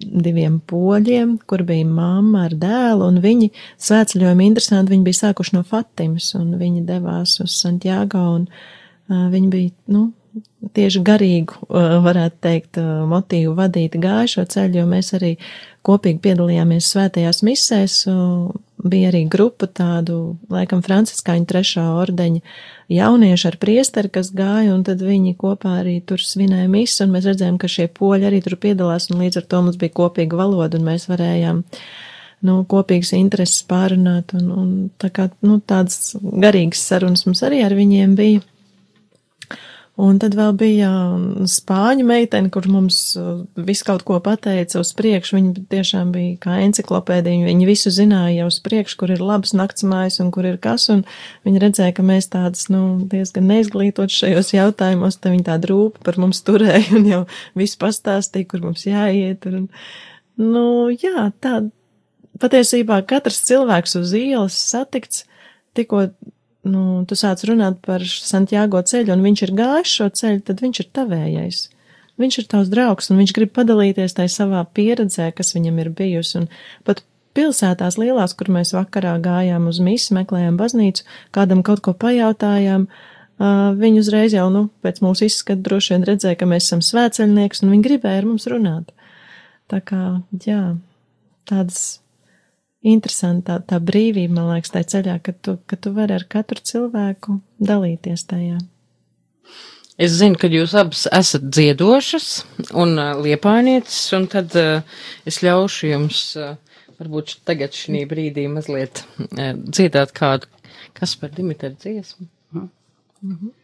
diviem poļiem, kur bija mamma ar dēlu, un viņi svētceļojumi interesanti, viņi bija sākuši no Fatimas, un viņi devās uz Santiago, un uh, viņi bija, nu, tieši garīgu, uh, varētu teikt, uh, motīvu vadīti gāju šo ceļu, jo mēs arī kopīgi piedalījāmies svētajās misēs, uh, bija arī grupa tādu, laikam, franciskāņu trešā ordeņa jaunieši ar priesteri, kas gāja, un tad viņi kopā arī tur svinēja misu, un mēs redzējām, ka šie poļi arī tur piedalās, un līdz ar to mums bija kopīga valoda, un mēs varējām, nu, kopīgas intereses pārunāt, un, un tā kā, nu, tādas garīgas sarunas mums arī ar viņiem bija. Un tad vēl bija um, spāņu meitene, kur mums uh, visu kaut ko pateica uz priekšu. Viņa tiešām bija kā enciklopēdija. Viņa visu zināja jau uz priekšu, kur ir labs naktsmājas un kur ir kas. Un viņa redzēja, ka mēs tādas, nu, diezgan neizglītot šajos jautājumos. Tad viņa tāda rūpa par mums turēja un jau visu pastāstīja, kur mums jāiet. Un, nu, jā, tā patiesībā katrs cilvēks uz ielas satikts tikko nu, tu sāc runāt par Santiago ceļu, un viņš ir gājis šo ceļu, tad viņš ir tavējais. Viņš ir tavs draugs, un viņš grib padalīties tajā savā pieredzē, kas viņam ir bijusi. Un pat pilsētās lielās, kur mēs vakarā gājām uz misi, meklējām baznīcu, kādam kaut ko pajautājām, viņi uzreiz jau, nu, pēc mūsu izskata droši vien redzēja, ka mēs esam svēceļnieks, un viņi gribēja ar mums runāt. Tā kā, jā, tādas interesanti tā, tā brīvība, man liekas, tā ceļā, ka tu, ka tu vari ar katru cilvēku dalīties tajā. Es zinu, ka jūs abas esat dziedošas un uh, liepainieces, un tad uh, es ļaušu jums uh, varbūt tagad šī brīdī mazliet uh, dziedāt kādu, kas par Dimitru dziesmu. Mm -hmm.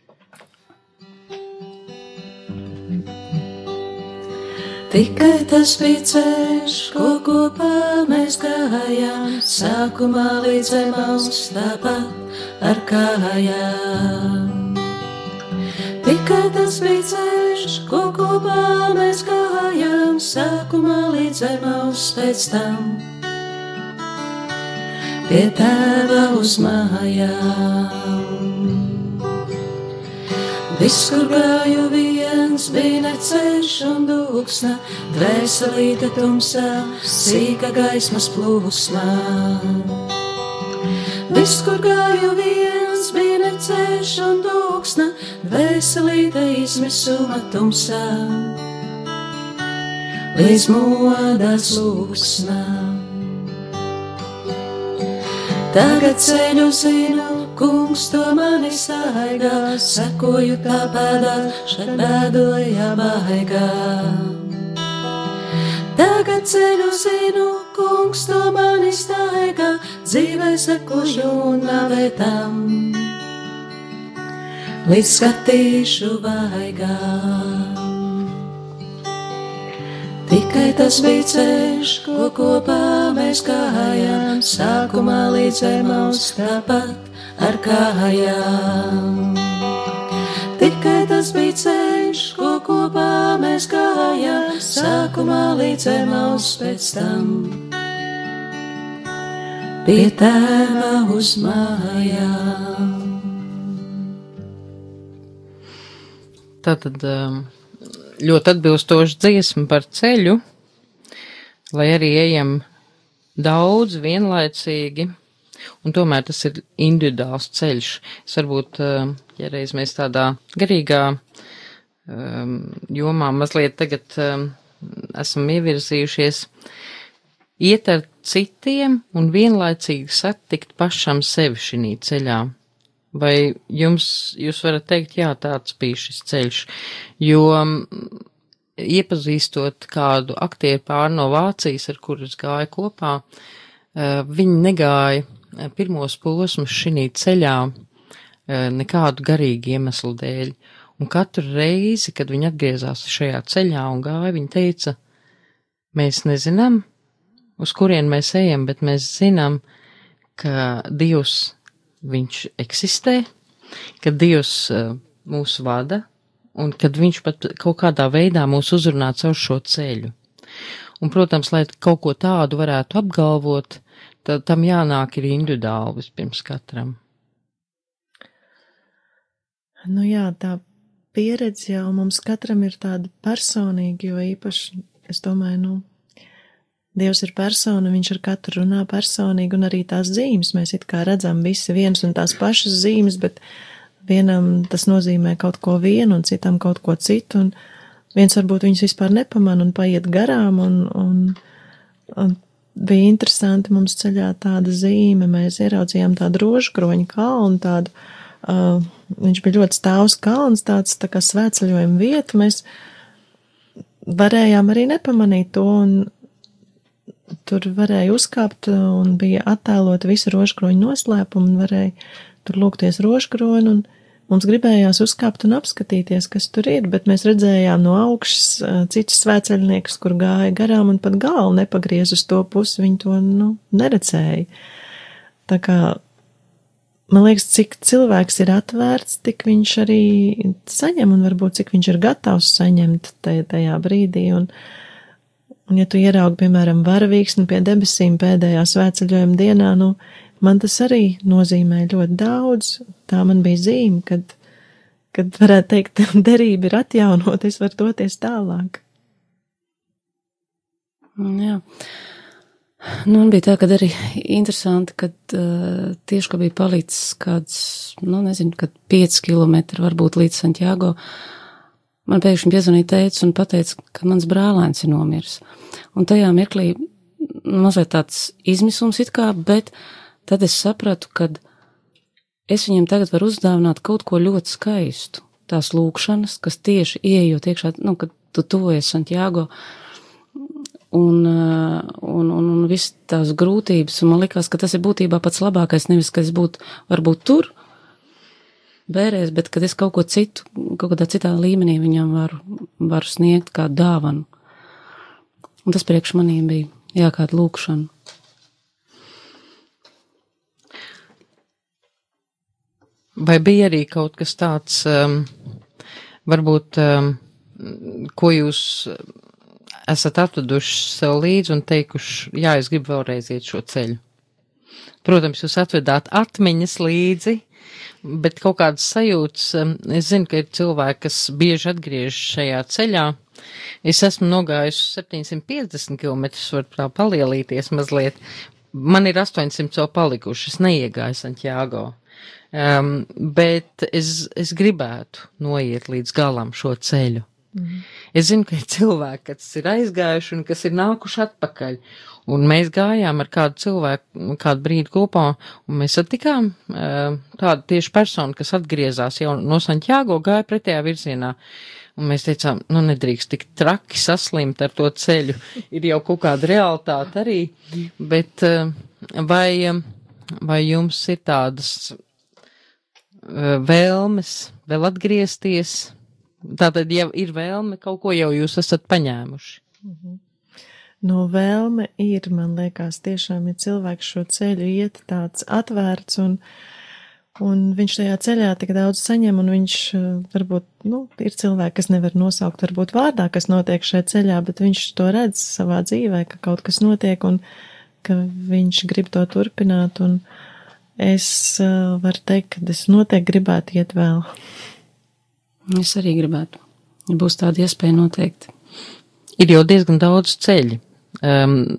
Tikai tas bija ceļš, ko kopā mēs gājām, sākumā līdz zemes, tāpat ar kājām. Tikai tas bija ceļš, ko kopā mēs gājām, sākumā līdz zemes pēc tam. Pie tēva uz mājām. Viss, kur gāju viens, bija neceļš un dūksna, dvēselīte tumsā, sīka gaismas plūsmā. Viss, kur gāju viens, bija neceļš un dūksna, dvēselīte izmisuma tumsā. Līdz modas lūksnā. Tagad ceļu zinu, kungs to mani saigā, sekoju tā pēdā, šeit bēdoja baigā. Tagad ceļu zinu, kungs to mani staigā, dzīvē sekošu un navētam. Līdz skatīšu vaigā. Tikai tas bija ceļš, ko kopā mēs gājām, sākumā līdz zemes tāpat ar kājām. Tikai tas bija ceļš, ko kopā mēs gājām, sākumā līdz zemes pēc tam. Pie tēva uz mājām. Tātad um, ļoti atbilstoša dziesma par ceļu, lai arī ejam daudz vienlaicīgi, un tomēr tas ir individuāls ceļš. Es varbūt, um, ja reiz mēs tādā garīgā um, jomā mazliet tagad um, esam ievirzījušies, iet ar citiem un vienlaicīgi satikt pašam sevi šī ceļā. Vai jums, jūs varat teikt, jā, tāds bija šis ceļš, jo iepazīstot kādu aktieru pār no Vācijas, ar kurus gāja kopā, viņi negāja pirmos posmus šī ceļā nekādu garīgu iemeslu dēļ. Un katru reizi, kad viņi atgriezās šajā ceļā un gāja, viņi teica, mēs nezinām, uz kurien mēs ejam, bet mēs zinām, ka Dievs viņš eksistē, ka Dievs uh, mūs vada un kad viņš pat kaut kādā veidā mūs uzrunā caur šo ceļu. Un, protams, lai kaut ko tādu varētu apgalvot, tad tam jānāk ir individuāli vispirms katram. Nu jā, tā pieredze jau mums katram ir tāda personīga, jo īpaši, es domāju, nu, Dievs ir persona, viņš ar katru runā personīgi, un arī tās zīmes mēs it kā redzam visi viens un tās pašas zīmes, bet vienam tas nozīmē kaut ko vienu un citam kaut ko citu, un viens varbūt viņus vispār nepaman un paiet garām, un, un, un bija interesanti mums ceļā tāda zīme, mēs ieraudzījām tādu rožkroņu kalnu, tādu, uh, viņš bija ļoti stāvs kalns, tāds tā kā svētceļojuma vieta, mēs varējām arī nepamanīt to, un tur varēja uzkāpt un bija attēlot visu rožkroņu noslēpumu un varēja tur lūgties rožkroņu un mums gribējās uzkāpt un apskatīties, kas tur ir, bet mēs redzējām no augšas citus svēceļniekus, kur gāja garām un pat galvu nepagriez uz to pusi, viņi to, nu, neredzēja. Tā kā, man liekas, cik cilvēks ir atvērts, tik viņš arī saņem un varbūt cik viņš ir gatavs saņemt tajā brīdī un, Un, ja tu ieraugi, piemēram, varavīksni pie debesīm pēdējā svētceļojuma dienā, nu, man tas arī nozīmē ļoti daudz. Tā man bija zīme, kad, kad varētu teikt, [laughs] derība ir atjaunot, es varu doties tālāk. Jā. Nu, man bija tā, ka arī interesanti, ka uh, tieši, ka bija palicis kāds, nu, nezinu, kad 5 km varbūt līdz Santiago, man pēkšņi piezvanīja teica un pateica, ka mans brālēns ir nomiris. Un tajā mirklī mazliet tāds izmisums it kā, bet tad es sapratu, ka es viņam tagad varu uzdāvināt kaut ko ļoti skaistu. Tās lūkšanas, kas tieši ieejot iekšā, nu, kad tu tuvojies Santiago, un, uh, un, un, un viss tās grūtības, un man likās, ka tas ir būtībā pats labākais, nevis, ka es būtu varbūt tur bērēs, bet kad es kaut ko citu, kaut kādā citā līmenī viņam varu, varu sniegt kā dāvanu. Un tas priekš manī bija, jā, kāda lūkšana. Vai bija arī kaut kas tāds, um, varbūt, um, ko jūs esat atveduši sev līdzi un teikuši, jā, es gribu vēlreiz iet šo ceļu. Protams, jūs atvedāt atmiņas līdzi, bet kaut kādas sajūtas, um, es zinu, ka ir cilvēki, kas bieži atgriežas šajā ceļā. Es esmu nogājusi 750 km, var tā palielīties mazliet. Man ir 800 vēl palikuši, es neiegāju Santiago. Um, bet es, es gribētu noiet līdz galam šo ceļu. Mm. Es zinu, ka ir cilvēki, kas ir aizgājuši un kas ir nākuši atpakaļ. Un mēs gājām ar kādu cilvēku kādu brīdi kopā, un mēs satikām uh, tādu tieši personu, kas atgriezās jau no Santiago, gāja pretējā virzienā. Un mēs teicām, nu nedrīkst tik traki saslimt ar to ceļu, ir jau kaut kāda realitāte arī, bet uh, vai, vai jums ir tādas vēlmes vēl atgriezties? Tātad, ja ir vēlme, kaut ko jau jūs esat paņēmuši. Mm -hmm. No vēlme ir, man liekas, tiešām, ja cilvēks šo ceļu iet tāds atvērts un, un viņš tajā ceļā tik daudz saņem, un viņš varbūt, nu, ir cilvēki, kas nevar nosaukt varbūt vārdā, kas notiek šajā ceļā, bet viņš to redz savā dzīvē, ka kaut kas notiek un ka viņš grib to turpināt, un es uh, varu teikt, ka es noteikti gribētu iet vēl. Es arī gribētu. Ja būs tāda iespēja noteikti. Ir jau diezgan daudz ceļu. Um,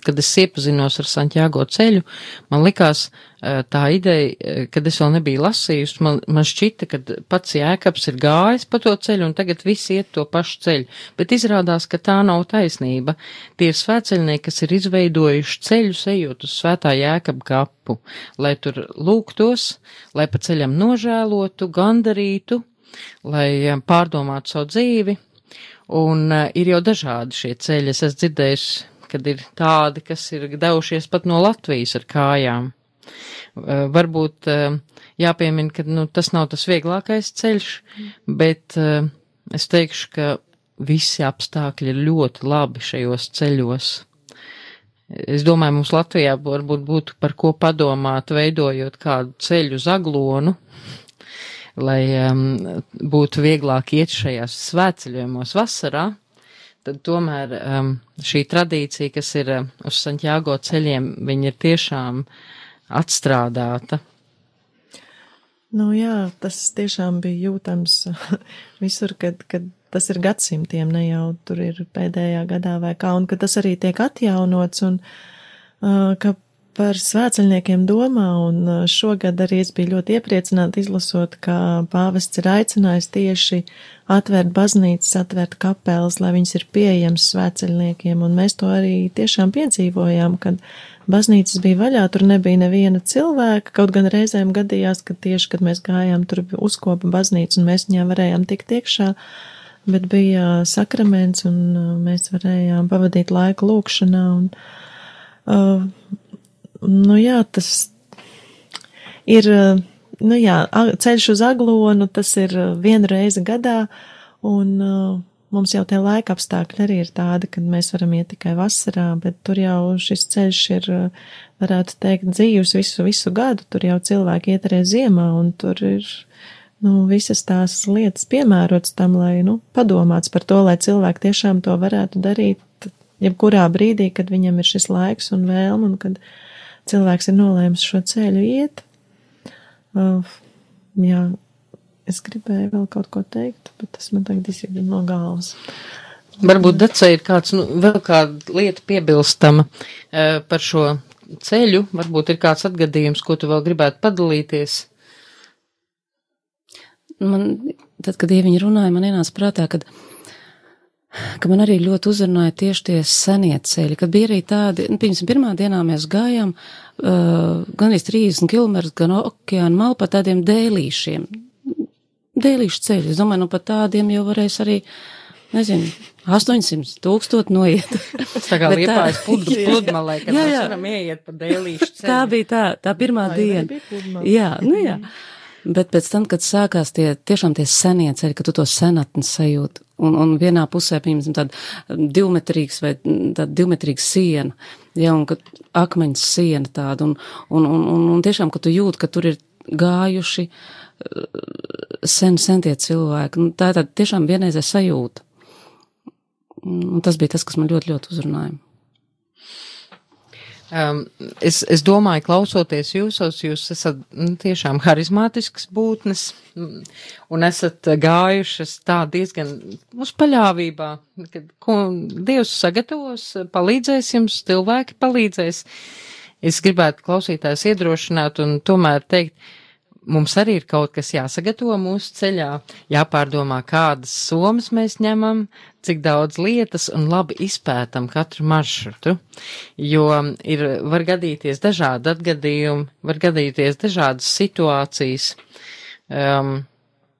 kad es iepazinos ar Santiago ceļu, man likās uh, tā ideja, uh, kad es vēl nebiju lasījusi, man, man šķita, ka pats Jēkabs ir gājis pa to ceļu un tagad visi iet to pašu ceļu, bet izrādās, ka tā nav taisnība. Tie ir svētceļnieki, kas ir izveidojuši ceļu ejot uz svētā Jēkaba kapu, lai tur lūgtos, lai pa ceļam nožēlotu, gandarītu, lai eh, pārdomātu savu dzīvi. Un uh, ir jau dažādi šie ceļi. Es esmu dzirdējis, kad ir tādi, kas ir devušies pat no Latvijas ar kājām. Uh, varbūt uh, jāpiemina, ka nu, tas nav tas vieglākais ceļš, bet uh, es teikšu, ka visi apstākļi ir ļoti labi šajos ceļos. Es domāju, mums Latvijā varbūt būtu par ko padomāt, veidojot kādu ceļu zaglonu, lai um, būtu vieglāk iet šajās svētceļojumos vasarā, tad tomēr um, šī tradīcija, kas ir uh, uz Santiago ceļiem, viņa ir tiešām atstrādāta. Nu jā, tas tiešām bija jūtams [laughs] visur, kad, kad tas ir gadsimtiem, ne jau tur ir pēdējā gadā vai kā, un ka tas arī tiek atjaunots, un uh, ka par svētceļniekiem domā, un uh, šogad arī es biju ļoti iepriecināta izlasot, ka pāvests ir aicinājis tieši atvērt baznīcas, atvērt kapelas, lai viņas ir pieejams svētceļniekiem, un mēs to arī tiešām piedzīvojām, kad baznīcas bija vaļā, tur nebija neviena cilvēka, kaut gan reizēm gadījās, ka tieši, kad mēs gājām, tur uzkopa baznīca, un mēs viņā varējām tikt iekšā, bet bija sakraments, un uh, mēs varējām pavadīt laiku lūkšanā, un uh, nu jā, tas ir, nu jā, ceļš uz aglonu, tas ir viena reize gadā, un uh, mums jau tie laika apstākļi arī ir tādi, kad mēs varam iet tikai vasarā, bet tur jau šis ceļš ir, varētu teikt, dzīves visu, visu gadu, tur jau cilvēki iet arī ziemā, un tur ir, nu, visas tās lietas piemērotas tam, lai, nu, padomāts par to, lai cilvēki tiešām to varētu darīt, jebkurā brīdī, kad viņam ir šis laiks un vēlme, un kad cilvēks ir nolēmis šo ceļu iet. Uh, jā, es gribēju vēl kaut ko teikt, bet tas man tagad izjūta no galvas. Varbūt Dacei ir kāds, nu, vēl kāda lieta piebilstama uh, par šo ceļu, varbūt ir kāds atgadījums, ko tu vēl gribētu padalīties. Man, tad, kad viņi runāja, man ienāca prātā, kad, ka man arī ļoti uzrunāja tieši tie senie ceļi, kad bija arī tādi, nu, pirms pirmā dienā mēs gājām uh, gan 30 km, gan okeāna malu pa tādiem dēlīšiem. Dēlīšu ceļi. Es domāju, nu pat tādiem jau varēs arī, nezinu, 800 tūkstot noiet. Tas tā kā [laughs] liepājas plud- [laughs] pludmalē, kad Jā, mēs jā. varam ieiet pa dēlīšu ceļu. Tā bija tā, tā pirmā arī diena. Jā, nu jā. Bet pēc tam, kad sākās tie tiešām tie senie ceļi, kad tu to senatni sajūti, un, un vienā pusē, piemēram, tāda divmetrīgs vai tāda divmetrīga siena, ja, un kad akmeņas siena tāda, un, un, un, un, un tiešām, ka tu jūti, ka tur ir gājuši eh, sen, sen tie cilvēki. Nu, tā ir tāda tiešām vienreizē sajūta. Un tas bija tas, kas man ļoti, ļoti uzrunāja. Um, es, es domāju, klausoties jūsos, jūs esat nu, tiešām harizmātisks būtnes mm, un esat gājušas tā diezgan uz paļāvībā, kad ko Dievs sagatavos, palīdzēs jums, cilvēki palīdzēs. Es gribētu klausītājs iedrošināt un tomēr teikt, mums arī ir kaut kas jāsagatavo mūsu ceļā, jāpārdomā, kādas somas mēs ņemam, cik daudz lietas un labi izpētam katru maršrutu, jo ir, var gadīties dažādi atgadījumi, var gadīties dažādas situācijas. Um,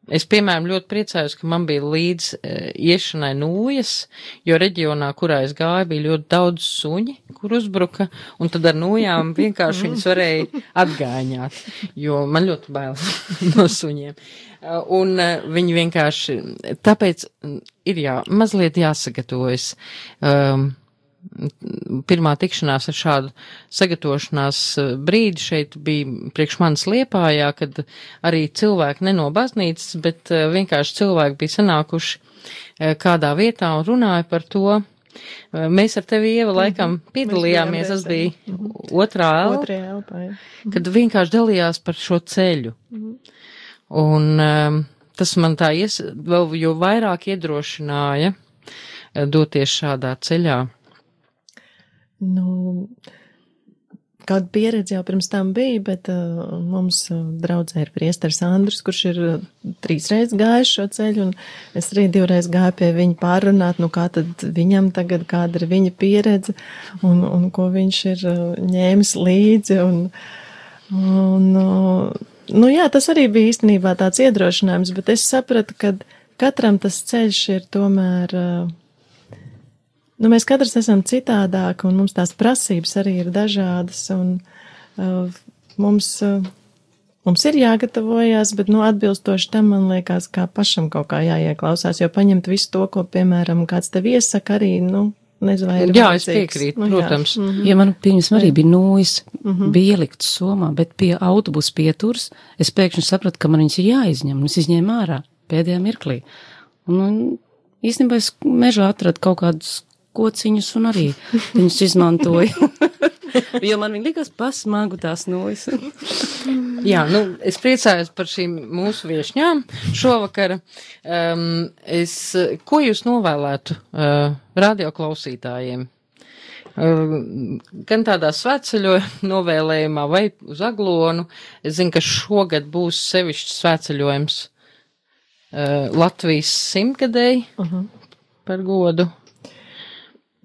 Es, piemēram, ļoti priecājos, ka man bija līdz e, iešanai nūjas, jo reģionā, kurā es gāju, bija ļoti daudz suņi, kur uzbruka, un tad ar nūjām vienkārši viņas varēja atgāņāt, jo man ļoti bail [laughs] no suņiem. E, Un e, viņi vienkārši, tāpēc ir jā, mazliet jāsagatavojas. Um, pirmā tikšanās ar šādu sagatavošanās eh, brīdi šeit bija priekš manis liepājā, kad arī cilvēki ne no baznīcas, bet eh, vienkārši cilvēki bija sanākuši eh, kādā vietā un runāja par to. Mēs ar tevi, Ieva, laikam piedalījāmies, tas bija otrā elpa elpā, jā. kad vienkārši dalījās par šo ceļu. Un um, tas man tā ies, vēl jo vairāk iedrošināja doties šādā ceļā. Nu, kāda pieredze jau pirms tam bija, bet uh, mums uh, draudzē ir priesteris Andris, kurš ir uh, trīs reizes gājis šo ceļu, un es arī divreiz gāju pie viņa pārunāt, nu kā tad viņam tagad, kāda ir viņa pieredze, un, un ko viņš ir uh, ņēmis līdzi, un, un uh, nu jā, tas arī bija īstenībā tāds iedrošinājums, bet es sapratu, ka katram tas ceļš ir tomēr. Uh, Nu, mēs katrs esam citādāki, un mums tās prasības arī ir dažādas, un uh, mums, uh, mums ir jāgatavojas, bet, nu, atbilstoši tam, man liekas, kā pašam kaut kā jāieklausās, jo paņemt visu to, ko, piemēram, kāds tev iesaka, arī, nu, nezinu, vai ir Jā, es vajadzīgs. piekrītu, Nu, jā. protams. Ja man, pieņemsim, arī bija nūjas, bija ieliktas somā, bet pie autobusa pieturs es pēkšņi sapratu, ka man viņas ir jāizņem, un es izņēmu ārā pēdējā mirklī. Un, un īstenībā es mežā atradu kaut kādus kociņus un arī viņus izmantoju. [laughs] jo man viņi likās pasmagu tās nūjas. Jā, nu, es priecājos par šīm mūsu viešņām šovakar. Um, es, ko jūs novēlētu uh, radioklausītājiem? Uh, gan tādā svētceļojuma [laughs] novēlējumā vai uz aglonu. Es zinu, ka šogad būs sevišķi svētceļojums uh, Latvijas simtgadēji uh -huh. par godu.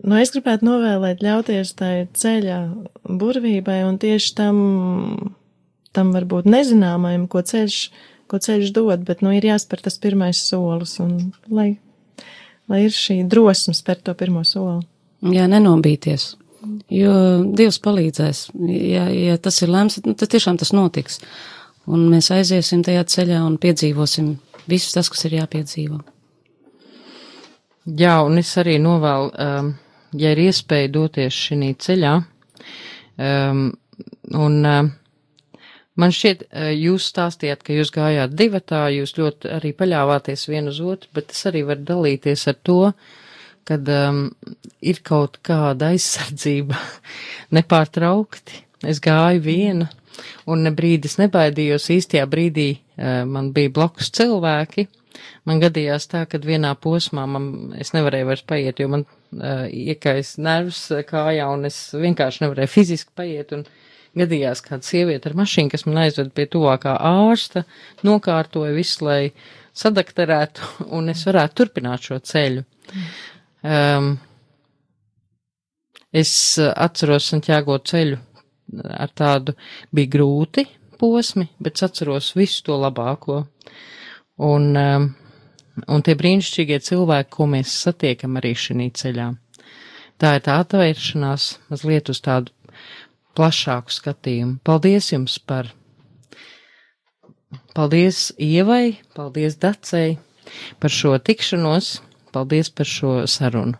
Nu, es gribētu novēlēt ļauties tai ceļa burvībai un tieši tam, tam varbūt nezināmajam, ko ceļš, ko ceļš dod, bet, nu, ir jāspēr tas pirmais solis un lai, lai ir šī drosme spērt to pirmo soli. Jā, nenobīties. Jo Dievs palīdzēs. Ja, ja tas ir lēms, nu, tad tiešām tas notiks. Un mēs aiziesim tajā ceļā un piedzīvosim visu tas, kas ir jāpiedzīvo. Jā, un es arī novēlu, um, ja ir iespēja doties šī ceļā, um, un um, man šķiet, uh, jūs stāstījāt, ka jūs gājāt divatā, jūs ļoti arī paļāvāties vienu uz otru, bet es arī varu dalīties ar to, kad um, ir kaut kāda aizsardzība [laughs] nepārtraukti. Es gāju viena, un ne brīdis nebaidījos, īstajā brīdī uh, man bija blakus cilvēki, Man gadījās tā, ka vienā posmā man, es nevarēju vairs paiet, jo man iekais nervs kājā un es vienkārši nevarēju fiziski paiet. Un gadījās kāda sieviete ar mašīnu, kas man aizved pie tuvākā ārsta, nokārtoja visu, lai sadakterētu [laughs] un es varētu turpināt šo ceļu. Um, es atceros Santiago ceļu ar tādu bija grūti posmi, bet es atceros visu to labāko. Un um, un tie brīnišķīgie cilvēki, ko mēs satiekam arī šī ceļā. Tā ir tā atvēršanās mazliet uz tādu plašāku skatījumu. Paldies jums par, paldies Ievai, paldies Dacei par šo tikšanos, paldies par šo sarunu.